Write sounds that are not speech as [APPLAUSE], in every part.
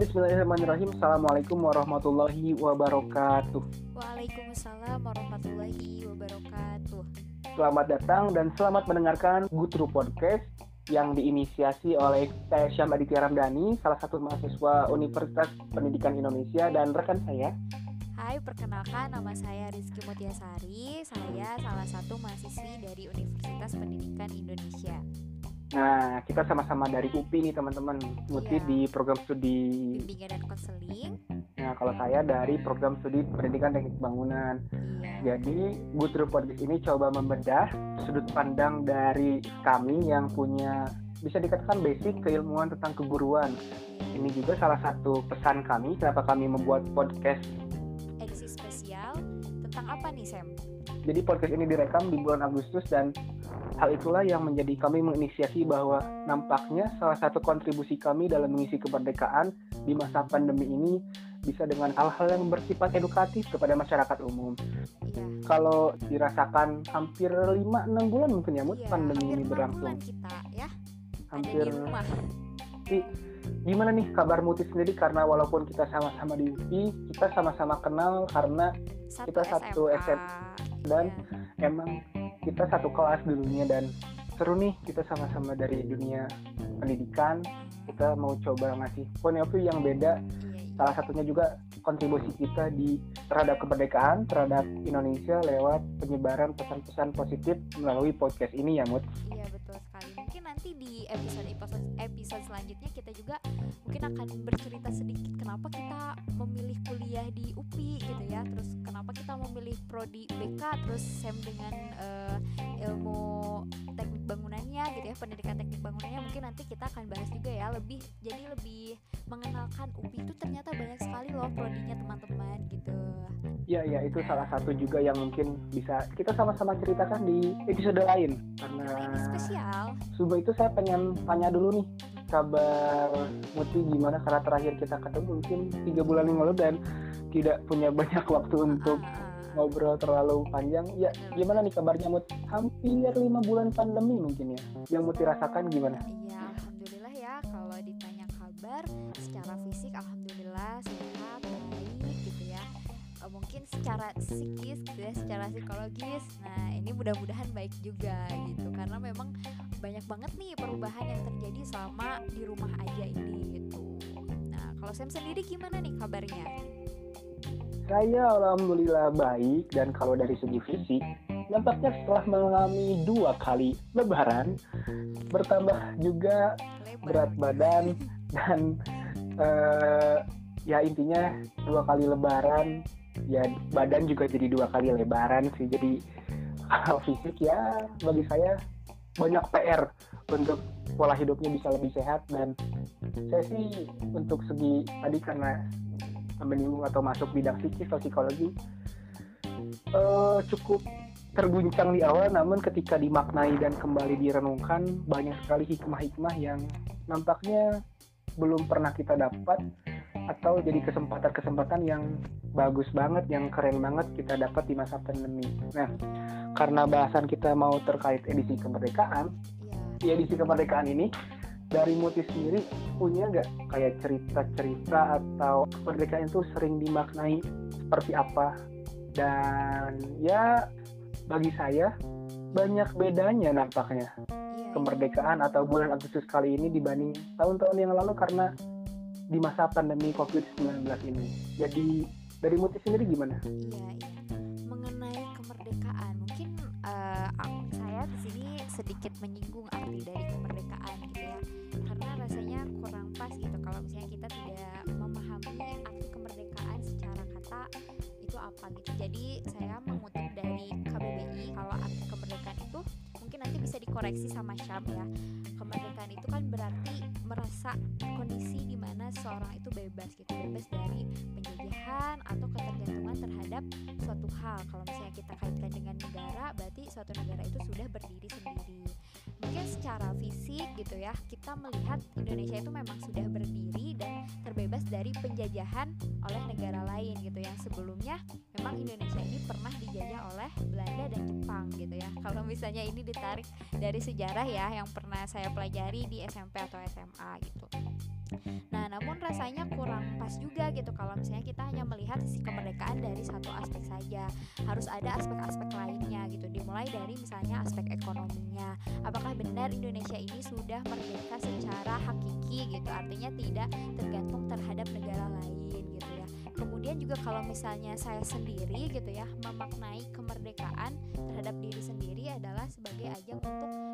bismillahirrahmanirrahim. Assalamualaikum warahmatullahi wabarakatuh. Waalaikumsalam warahmatullahi wabarakatuh. Selamat datang dan selamat mendengarkan Gutru Podcast yang diinisiasi oleh saya Syam Aditya Ramdhani, salah satu mahasiswa Universitas Pendidikan Indonesia dan rekan saya. Hai, perkenalkan nama saya Rizky Mutiasari. Saya salah satu mahasiswi dari Universitas Pendidikan Indonesia. Nah, kita sama-sama dari UPI nih teman-teman. Muti Iya. di program studi. Bimbingan dan konseling. Nah, kalau saya dari program studi Pendidikan Teknik Bangunan. Iya. Jadi, Gutru Podcast ini coba membedah sudut pandang dari kami yang punya bisa dikatakan basic keilmuan tentang keguruan. Ini juga salah satu pesan kami kenapa kami membuat podcast. Edisi spesial tentang apa nih, Sam? Jadi podcast ini direkam di bulan Agustus dan hal itulah yang menjadi kami menginisiasi bahwa nampaknya salah satu kontribusi kami dalam mengisi kemerdekaan di masa pandemi ini bisa dengan hal-hal yang bersifat edukatif kepada masyarakat umum. Iya. Kalau dirasakan hampir 5-6 bulan mungkin ya Mut, Iya, pandemi ini berlangsung. kita ya Hampir ada di rumah. Tapi gimana nih kabar Muti sendiri karena walaupun kita sama-sama di UPI, kita sama-sama kenal karena Satu Kita satu SMA. SMA. dan Iya. emang kita satu kelas dulunya dan seru nih kita sama-sama dari dunia pendidikan. Kita mau coba ngasih point of view yang beda. Salah satunya juga kontribusi kita di terhadap kemerdekaan, terhadap Indonesia lewat penyebaran pesan-pesan positif melalui podcast ini ya Mut. Iya betul sekali. Mungkin nanti di episode episode episode selanjutnya kita juga mungkin akan bercerita sedikit kenapa kita memilih kuliah di UPI gitu ya. Terus kenapa kita memilih prodi BK terus Sam dengan eh, ilmu teknik bangunannya gitu ya, pendidikan teknik bangunannya mungkin nanti kita akan bahas juga ya lebih jadi lebih mengenalkan UPI itu ternyata banyak sekali loh prodinya teman-teman gitu. Ya, ya itu salah satu juga yang mungkin bisa kita sama-sama ceritakan di episode lain. Karena Karena ini spesial. Subuh itu saya pengen tanya dulu nih kabar Muti gimana karena terakhir kita ketemu mungkin tiga bulan yang lalu dan tidak punya banyak [LAUGHS] waktu untuk Ah, ngobrol terlalu panjang. Ya gimana nih kabarnya Mut? Hampir lima bulan pandemi mungkin ya. Yang Muti rasakan gimana? Iya, alhamdulillah ya. Kalau ditanya kabar, secara fisik alhamdulillah sehat, baik gitu ya. Eh, mungkin secara psikis gitu ya, secara psikologis. Nah, ini mudah-mudahan baik juga gitu. Karena memang banyak banget nih perubahan yang terjadi selama di rumah aja ini gitu. Nah, kalau Sam sendiri gimana nih kabarnya? Saya alhamdulillah baik dan kalau dari segi fisik nampaknya setelah mengalami dua kali lebaran bertambah juga berat badan dan eh, ya intinya dua kali lebaran ya badan juga jadi dua kali lebaran sih. Jadi kalau fisik ya bagi saya banyak PR untuk pola hidupnya bisa lebih sehat dan saya sih untuk segi tadi karena menyinggung atau masuk bidang psikis atau psikologi eh, cukup terguncang di awal namun ketika dimaknai dan kembali direnungkan banyak sekali hikmah-hikmah yang nampaknya belum pernah kita dapat atau jadi kesempatan-kesempatan yang bagus banget, yang keren banget kita dapat di masa pandemi. Nah, karena bahasan kita mau terkait edisi kemerdekaan, Iya. di edisi kemerdekaan ini dari Muti sendiri punya nggak kayak cerita-cerita atau kemerdekaan itu sering dimaknai seperti apa? Dan ya bagi saya banyak bedanya nampaknya Iya, kemerdekaan atau bulan Agustus kali ini dibanding tahun-tahun yang lalu karena di masa pandemi COVID-19 ini. Jadi dari Muti sendiri gimana? Iya, iya. Mengenai kemerdekaan, mungkin ak- saya di sini sedikit menyinggung arti dari kemerdekaan apa gitu. Jadi saya mengutip dari KBBI kalau arti kemerdekaan itu mungkin nanti bisa dikoreksi sama Syam ya. Kemerdekaan itu kan berarti merasa kondisi di mana seorang itu bebas gitu, bebas dari penjajahan atau ketergantungan terhadap suatu hal. Kalau misalnya kita kaitkan dengan negara, berarti suatu negara itu sudah berdiri sendiri. Mungkin secara fisik gitu ya, kita melihat Indonesia itu memang sudah berdiri terbebas dari penjajahan oleh negara lain gitu yang sebelumnya memang Indonesia ini pernah dijajah oleh Belanda dan Jepang gitu ya. [LAUGHS] Kalau misalnya ini ditarik dari sejarah ya yang pernah saya pelajari di SMP atau SMA gitu. Nah, namun rasanya kurang pas juga gitu kalau misalnya kita hanya melihat sisi kemerdekaan dari satu aspek saja. Harus ada aspek-aspek lainnya gitu. Dimulai dari misalnya aspek ekonominya. Apakah benar Indonesia ini sudah merdeka secara hakiki gitu? Artinya tidak tergantung terhadap negara lain gitu ya. Kemudian juga kalau misalnya saya sendiri gitu ya memaknai kemerdekaan terhadap diri sendiri adalah sebagai ajang untuk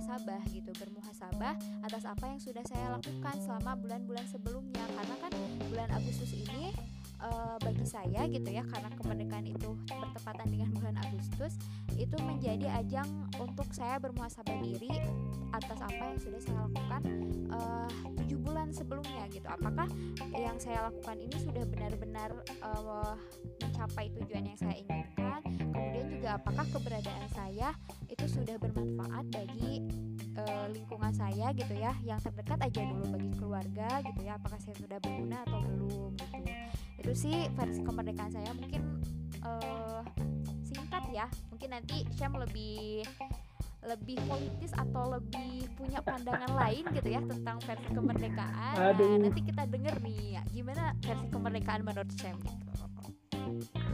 bermuhasabah gitu bermuhasabah atas apa yang sudah saya lakukan selama bulan-bulan sebelumnya. Karena kan bulan Agustus ini uh, bagi saya gitu ya karena kemerdekaan itu bertepatan dengan bulan Agustus itu menjadi ajang untuk saya bermuhasabah diri atas apa yang sudah saya lakukan eh, tujuh uh, bulan sebelumnya gitu. Apakah yang saya lakukan ini sudah benar-benar uh, mencapai tujuan yang saya inginkan? Kemudian juga apakah keberadaan saya itu sudah bermanfaat bagi lingkungan saya gitu ya yang terdekat aja dulu bagi keluarga gitu ya apakah saya sudah berguna atau belum gitu itu sih versi kemerdekaan saya. Mungkin uh, singkat ya. Mungkin nanti Syam lebih lebih politis atau lebih punya pandangan lain gitu ya tentang versi kemerdekaan. Nah, nanti kita denger nih ya, gimana versi kemerdekaan menurut Syam gitu.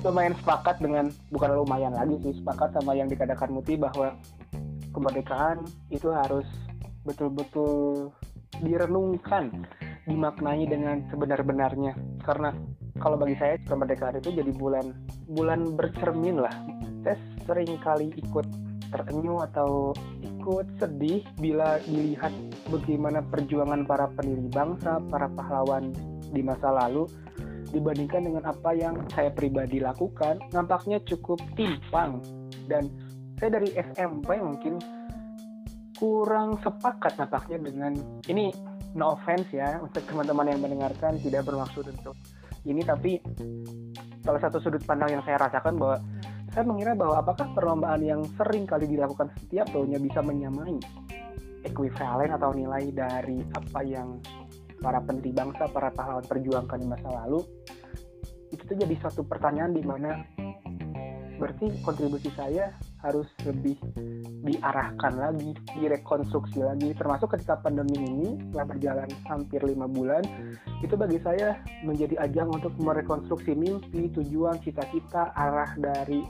Lumayan sepakat dengan bukan lumayan lagi sih sepakat sama yang dikatakan Muti bahwa kemerdekaan itu harus betul-betul direnungkan dimaknai dengan sebenar-benarnya. Karena kalau bagi saya kemerdekaan itu jadi bulan bulan bercermin lah. Saya sering kali ikut terenyuh atau ikut sedih bila dilihat bagaimana perjuangan para pendiri bangsa para pahlawan di masa lalu dibandingkan dengan apa yang saya pribadi lakukan nampaknya cukup timpang. Dan saya dari SMP mungkin kurang sepakat nampaknya dengan ini no offense ya untuk teman-teman yang mendengarkan tidak bermaksud untuk ini tapi salah satu sudut pandang yang saya rasakan bahwa saya mengira bahwa apakah perlombaan yang sering kali dilakukan setiap tahunnya bisa menyamai ekuivalen atau nilai dari apa yang para pendiri bangsa, para pahlawan perjuangkan di masa lalu? Itu tuh jadi suatu pertanyaan di mana berarti kontribusi saya harus lebih diarahkan lagi, direkonstruksi lagi, termasuk ketika pandemi ini setelah berjalan hampir lima bulan, itu bagi saya menjadi ajang untuk merekonstruksi mimpi, tujuan, cita-cita, arah dari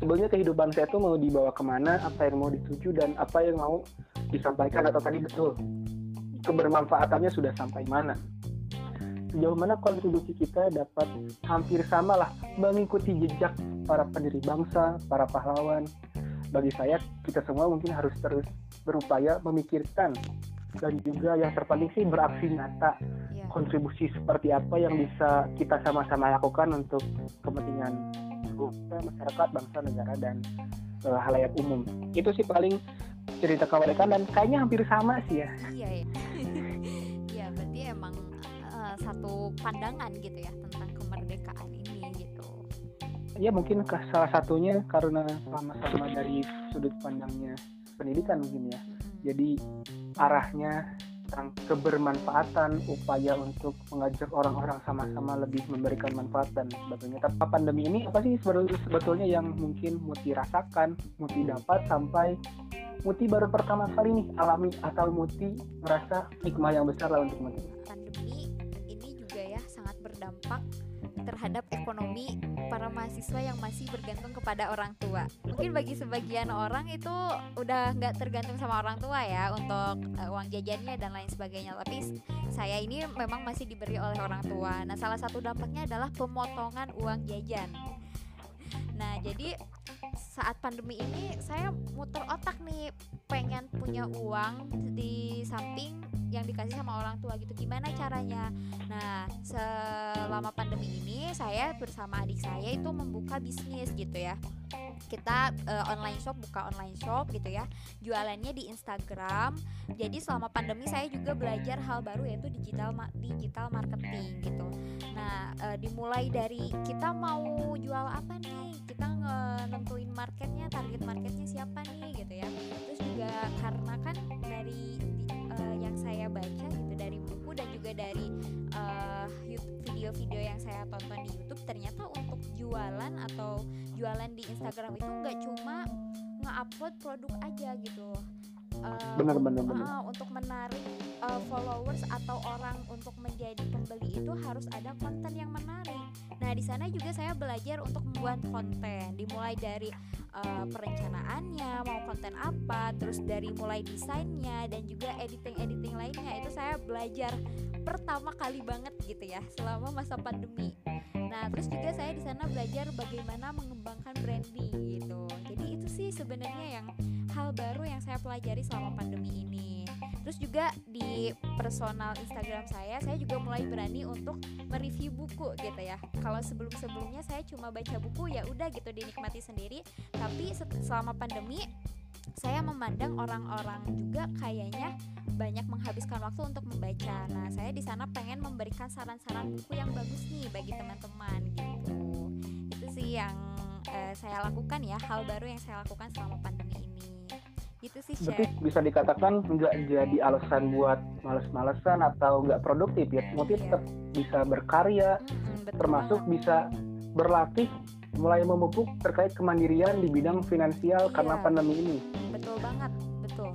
sebenarnya kehidupan saya itu mau dibawa ke mana, apa yang mau dituju dan apa yang mau disampaikan. Atau tadi betul kebermanfaatannya sudah sampai mana sejauh mana kontribusi kita dapat hampir sama lah mengikuti jejak para pendiri bangsa, para pahlawan. Bagi saya, kita semua mungkin harus terus berupaya memikirkan dan juga yang terpenting sih beraksi nyata iya. kontribusi seperti apa yang bisa kita sama-sama lakukan untuk kepentingan masyarakat, bangsa, negara dan uh, halayak umum. Itu sih paling cerita kemerdekaan dan kayaknya hampir sama sih ya. Iya, iya. Satu pandangan gitu ya tentang kemerdekaan ini gitu. Ya mungkin salah satunya karena sama-sama dari sudut pandangnya pendidikan mungkin ya. Jadi arahnya tentang kebermanfaatan upaya untuk mengajak orang-orang sama-sama lebih memberikan manfaat dan sebagainya. Tapi pandemi ini apa sih sebetulnya yang mungkin Muti rasakan Muti dapat sampai Muti baru pertama kali nih alami atau Muti merasa hikmah yang besar lah untuk Muti berdampak terhadap ekonomi para mahasiswa yang masih bergantung kepada orang tua. Mungkin bagi sebagian orang itu udah nggak tergantung sama orang tua ya untuk uh, uang jajannya dan lain sebagainya. Tapi saya ini memang masih diberi oleh orang tua. Nah, salah satu dampaknya adalah pemotongan uang jajan. Nah, jadi saat pandemi ini saya muter otak nih pengen punya uang di samping yang dikasih sama orang tua gitu. Gimana caranya? Nah selama pandemi ini saya bersama adik saya itu membuka bisnis gitu ya. Kita uh, online shop buka online shop gitu ya. Jualannya di Instagram. Jadi selama pandemi saya juga belajar hal baru yaitu digital digital marketing gitu. Nah uh, dimulai dari kita mau jual apa nih? Kita nentuin marketnya target marketnya siapa nih gitu ya. Terus juga karena kan dari yang saya baca gitu dari buku dan juga dari uh, video-video yang saya tonton di YouTube ternyata untuk jualan atau jualan di Instagram itu nggak cuma nge-upload produk aja gitu uh, benar, benar, benar. Uh, untuk menarik uh, followers atau orang untuk menjadi pembeli itu harus ada konten yang menarik. Nah, di sana juga saya belajar untuk membuat konten, dimulai dari uh, perencanaannya, mau konten apa, terus dari mulai desainnya dan juga editing-editing lainnya itu saya belajar pertama kali banget gitu ya selama masa pandemi. Nah, terus juga saya di sana belajar bagaimana mengembangkan branding gitu. Jadi itu sih sebenarnya yang hal baru yang saya pelajari selama pandemi ini. Terus juga di personal Instagram saya, saya juga mulai berani untuk mereview buku gitu ya. Kalau sebelum-sebelumnya saya cuma baca buku ya udah gitu dinikmati sendiri, tapi selama pandemi saya memandang orang-orang juga kayaknya banyak menghabiskan waktu untuk membaca. Nah, saya di sana pengen memberikan saran-saran buku yang bagus nih bagi teman-teman gitu. Itu sih yang uh, saya lakukan ya, hal baru yang saya lakukan selama pandemi ini. Gitu sih, Berarti bisa dikatakan nggak jadi alasan buat males-malesan atau nggak produktif ya. Mungkin iya. tetap bisa berkarya, hmm, termasuk bisa berlatih mulai memupuk terkait kemandirian di bidang finansial iya. karena pandemi ini. Betul banget, betul.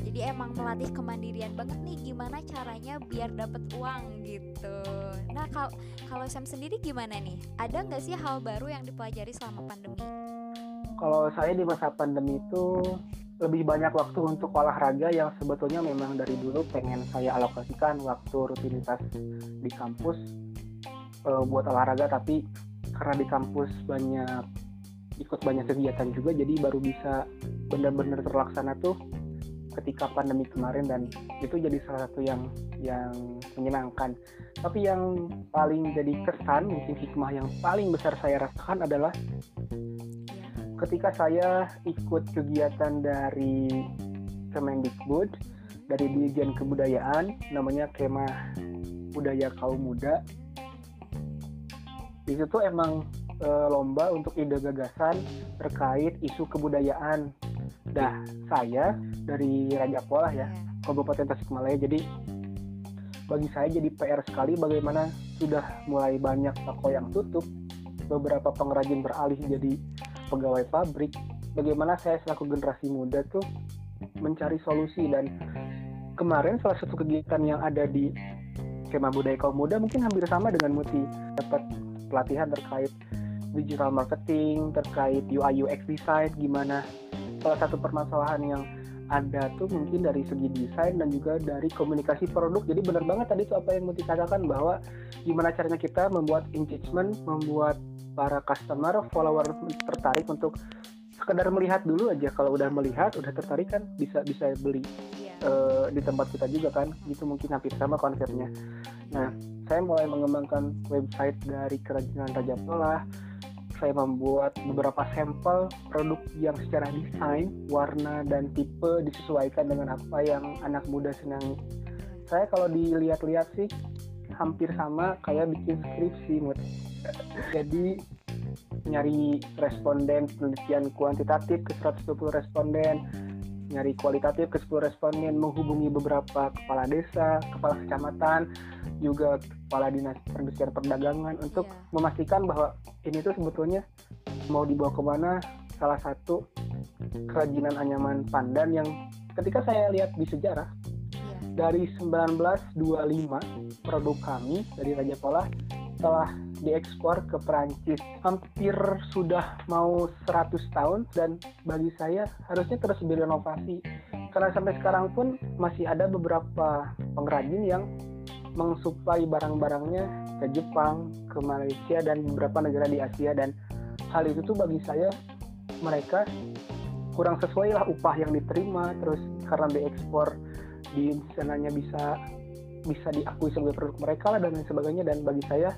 Jadi emang melatih kemandirian banget nih gimana caranya biar dapat uang gitu. Nah kalau kalau Sam sendiri gimana nih? Ada nggak sih hal baru yang dipelajari selama pandemi? Kalau saya di masa pandemi itu lebih banyak waktu untuk olahraga yang sebetulnya memang dari dulu pengen saya alokasikan waktu rutinitas di kampus uh, buat olahraga. Tapi karena di kampus banyak ikut banyak kegiatan juga jadi baru bisa benar-benar terlaksana tuh ketika pandemi kemarin. Dan itu jadi salah satu yang yang menyenangkan. Tapi yang paling jadi kesan mungkin hikmah yang paling besar saya rasakan adalah ketika saya ikut kegiatan dari Kemendikbud dari Dirjen Kebudayaan namanya Kemah Budaya Kaum Muda di situ emang e, lomba untuk ide gagasan terkait isu kebudayaan. Dah saya dari Raja Polah ya, iya. Kabupaten Tasikmalaya. Jadi bagi saya jadi PR sekali bagaimana sudah mulai banyak toko yang tutup, beberapa pengrajin beralih jadi pegawai pabrik. Bagaimana saya selaku generasi muda tuh mencari solusi dan kemarin salah satu kegiatan yang ada di Kemah Budaya Kaum Muda mungkin hampir sama dengan Muti dapat pelatihan terkait digital marketing, terkait UI UX design, gimana salah satu permasalahan yang ada tuh mungkin dari segi desain dan juga dari komunikasi produk. Jadi benar banget tadi tuh apa yang mau dikatakan bahwa gimana caranya kita membuat engagement, membuat para customer, follower tertarik untuk sekedar melihat dulu aja. Kalau udah melihat, udah tertarik kan bisa bisa beli uh, di tempat kita juga kan. Gitu mungkin hampir sama konsepnya. Nah, saya mulai mengembangkan website dari kerajinan Raja Polah. Saya membuat beberapa sampel produk yang secara desain, warna dan tipe disesuaikan dengan apa yang anak muda senangi. Saya kalau dilihat-lihat sih hampir sama kayak bikin skripsi. Jadi nyari responden penelitian kuantitatif ke 120 responden, nyari kualitatif ke 10 responden, menghubungi beberapa kepala desa, kepala kecamatan, juga kepala dinas perindustrian perdagangan untuk yeah. memastikan bahwa ini tuh sebetulnya mau dibawa ke mana salah satu kerajinan anyaman pandan yang ketika saya lihat di sejarah yeah. dari 1925 produk kami dari Raja Pola telah diekspor ke Perancis. Hampir sudah mau 100 tahun dan bagi saya harusnya terus berinovasi. Karena sampai sekarang pun masih ada beberapa pengrajin yang mensuplai barang-barangnya ke Jepang, ke Malaysia dan beberapa negara di Asia. Dan hal itu tuh bagi saya mereka kurang sesuai lah upah yang diterima. Terus karena diekspor di sananya bisa bisa diakui sebagai produk mereka lah dan lain sebagainya. Dan bagi saya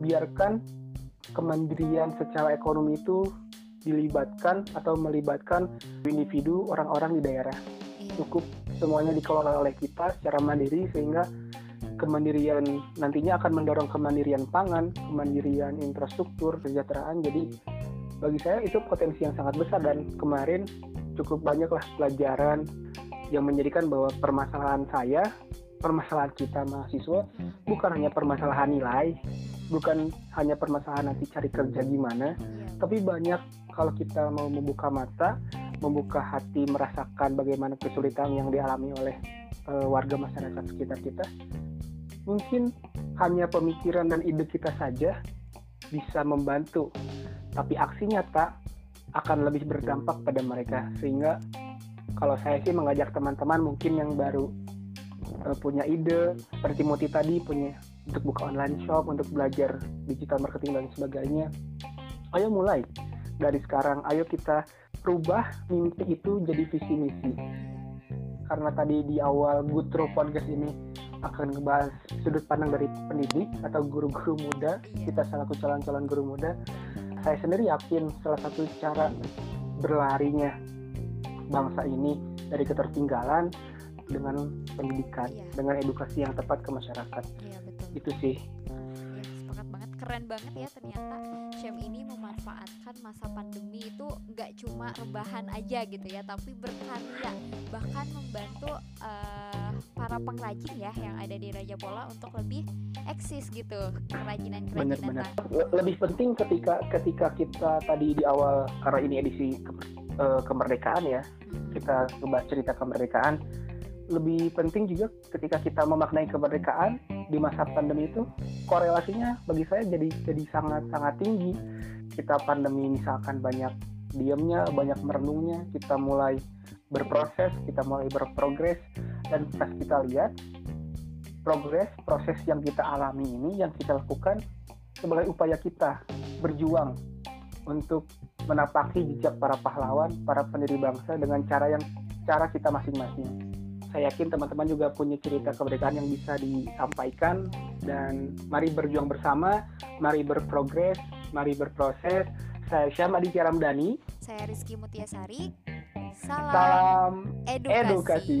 biarkan kemandirian secara ekonomi itu dilibatkan atau melibatkan individu orang-orang di daerah iya. cukup semuanya dikelola oleh kita secara mandiri sehingga kemandirian nantinya akan mendorong kemandirian pangan, kemandirian infrastruktur, kesejahteraan. Jadi bagi saya itu potensi yang sangat besar dan kemarin cukup banyaklah pelajaran yang menjadikan bahwa permasalahan saya permasalahan kita mahasiswa bukan hanya permasalahan nilai, bukan hanya permasalahan nanti cari kerja gimana, iya. tapi banyak kalau kita mau membuka mata, membuka hati, merasakan bagaimana kesulitan yang dialami oleh uh, warga masyarakat sekitar kita mungkin hanya pemikiran dan ide kita saja bisa membantu tapi aksi nyata akan lebih berdampak pada mereka. Sehingga kalau saya sih mengajak teman-teman mungkin yang baru uh, punya ide seperti Muti tadi punya untuk buka online shop untuk belajar digital marketing dan sebagainya. Ayo mulai. Dari sekarang ayo kita rubah mimpi itu jadi visi misi. Karena tadi di awal Gutro podcast ini akan ngebahas sudut pandang dari pendidik atau guru-guru muda. Kita selaku calon-calon guru muda. Saya sendiri yakin salah satu cara berlarinya bangsa ini dari ketertinggalan dengan pendidikan, iya. dengan edukasi yang tepat ke masyarakat. Iya. Itu sih keren banget ya ternyata Syam ini memanfaatkan masa pandemi itu nggak cuma rebahan aja gitu ya tapi berkarya bahkan membantu uh, para pengrajin ya yang ada di Raja Pola untuk lebih eksis gitu kerajinan kerajinan bener, bener. lebih penting ketika ketika kita tadi di awal karena ini edisi ke, uh, kemerdekaan ya hmm. kita ngebahas cerita kemerdekaan lebih penting juga ketika kita memaknai kemerdekaan di masa pandemi itu korelasinya bagi saya jadi jadi sangat sangat tinggi. Kita pandemi misalkan banyak diamnya banyak merenungnya kita mulai berproses kita mulai berprogres dan pas kita lihat progres proses yang kita alami ini yang kita lakukan sebagai upaya kita berjuang untuk menapaki jejak para pahlawan para pendiri bangsa dengan cara yang cara kita masing-masing saya yakin teman-teman juga punya cerita kemerdekaan yang bisa disampaikan dan mari berjuang bersama, mari berprogres, mari berproses. Saya Syam Aditya Ramdhani. Saya Rizky Mutiasari. Salam, Salam edukasi. edukasi.